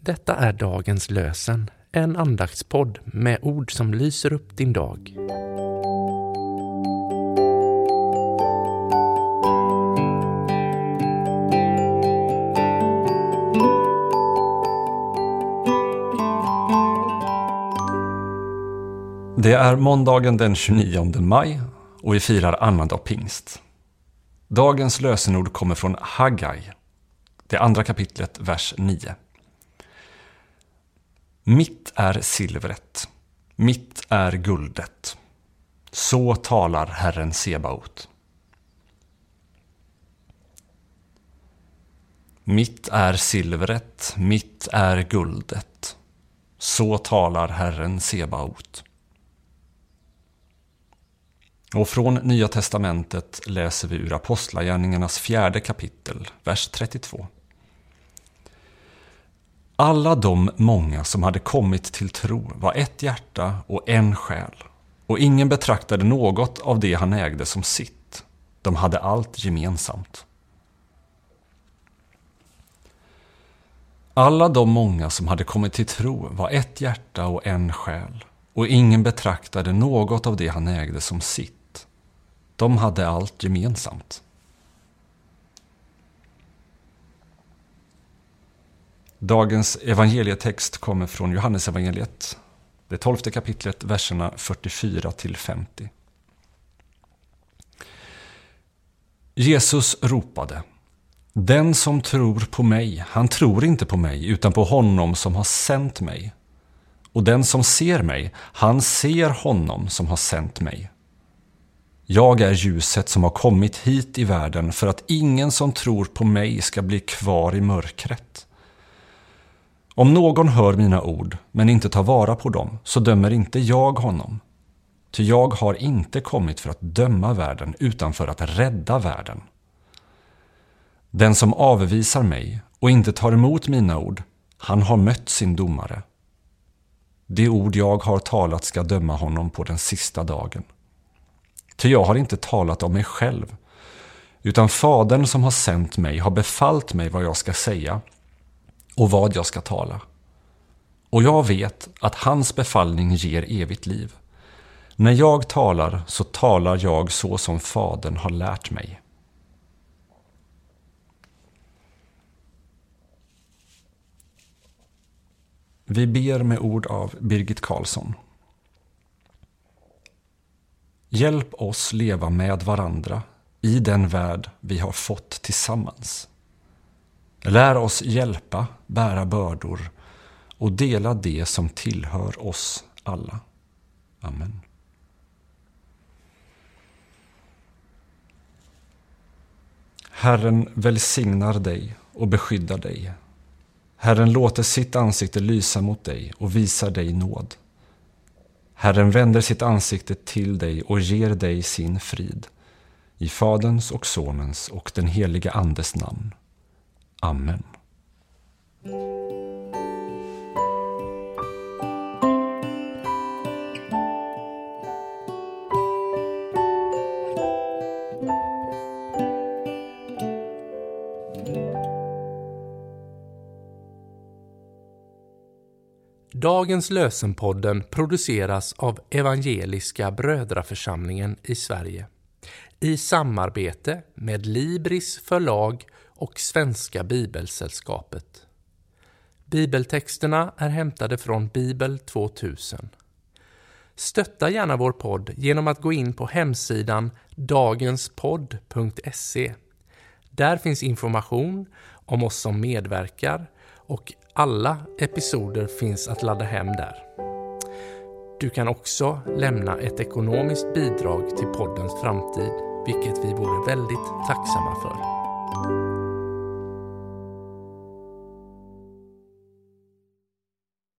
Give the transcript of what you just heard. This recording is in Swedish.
Detta är dagens lösen, en andaktspodd med ord som lyser upp din dag. Det är måndagen den 29 maj och vi firar annandag pingst. Dagens lösenord kommer från Haggai, det andra kapitlet, vers 9. Mitt är silvret, mitt är guldet. Så talar Herren Sebaot. Mitt är silvret, mitt är guldet. Så talar Herren Sebaot. Och från Nya Testamentet läser vi ur Apostlagärningarnas fjärde kapitel, vers 32. Alla de många som hade kommit till tro var ett hjärta och en själ. Och ingen betraktade något av det han ägde som sitt. De hade allt gemensamt. Alla de många som hade kommit till tro var ett hjärta och en själ. Och ingen betraktade något av det han ägde som sitt. De hade allt gemensamt. Dagens evangelietext kommer från Johannesevangeliet, det tolfte kapitlet, verserna 44 till 50. Jesus ropade Den som tror på mig, han tror inte på mig utan på honom som har sänt mig. Och den som ser mig, han ser honom som har sänt mig. Jag är ljuset som har kommit hit i världen för att ingen som tror på mig ska bli kvar i mörkret. Om någon hör mina ord men inte tar vara på dem så dömer inte jag honom. Ty jag har inte kommit för att döma världen utan för att rädda världen. Den som avvisar mig och inte tar emot mina ord, han har mött sin domare. Det ord jag har talat ska döma honom på den sista dagen. Ty jag har inte talat om mig själv, utan Fadern som har sänt mig har befallt mig vad jag ska säga och vad jag ska tala. Och jag vet att hans befallning ger evigt liv. När jag talar så talar jag så som Fadern har lärt mig. Vi ber med ord av Birgit Karlsson. Hjälp oss leva med varandra i den värld vi har fått tillsammans. Lär oss hjälpa, bära bördor och dela det som tillhör oss alla. Amen. Herren välsignar dig och beskyddar dig. Herren låter sitt ansikte lysa mot dig och visar dig nåd. Herren vänder sitt ansikte till dig och ger dig sin frid. I Faderns och Sonens och den helige Andes namn. Amen. Dagens lösenpodden produceras av Evangeliska Brödraförsamlingen i Sverige i samarbete med Libris förlag och Svenska Bibelsällskapet. Bibeltexterna är hämtade från Bibel 2000. Stötta gärna vår podd genom att gå in på hemsidan dagenspodd.se. Där finns information om oss som medverkar och alla episoder finns att ladda hem där. Du kan också lämna ett ekonomiskt bidrag till poddens framtid, vilket vi vore väldigt tacksamma för.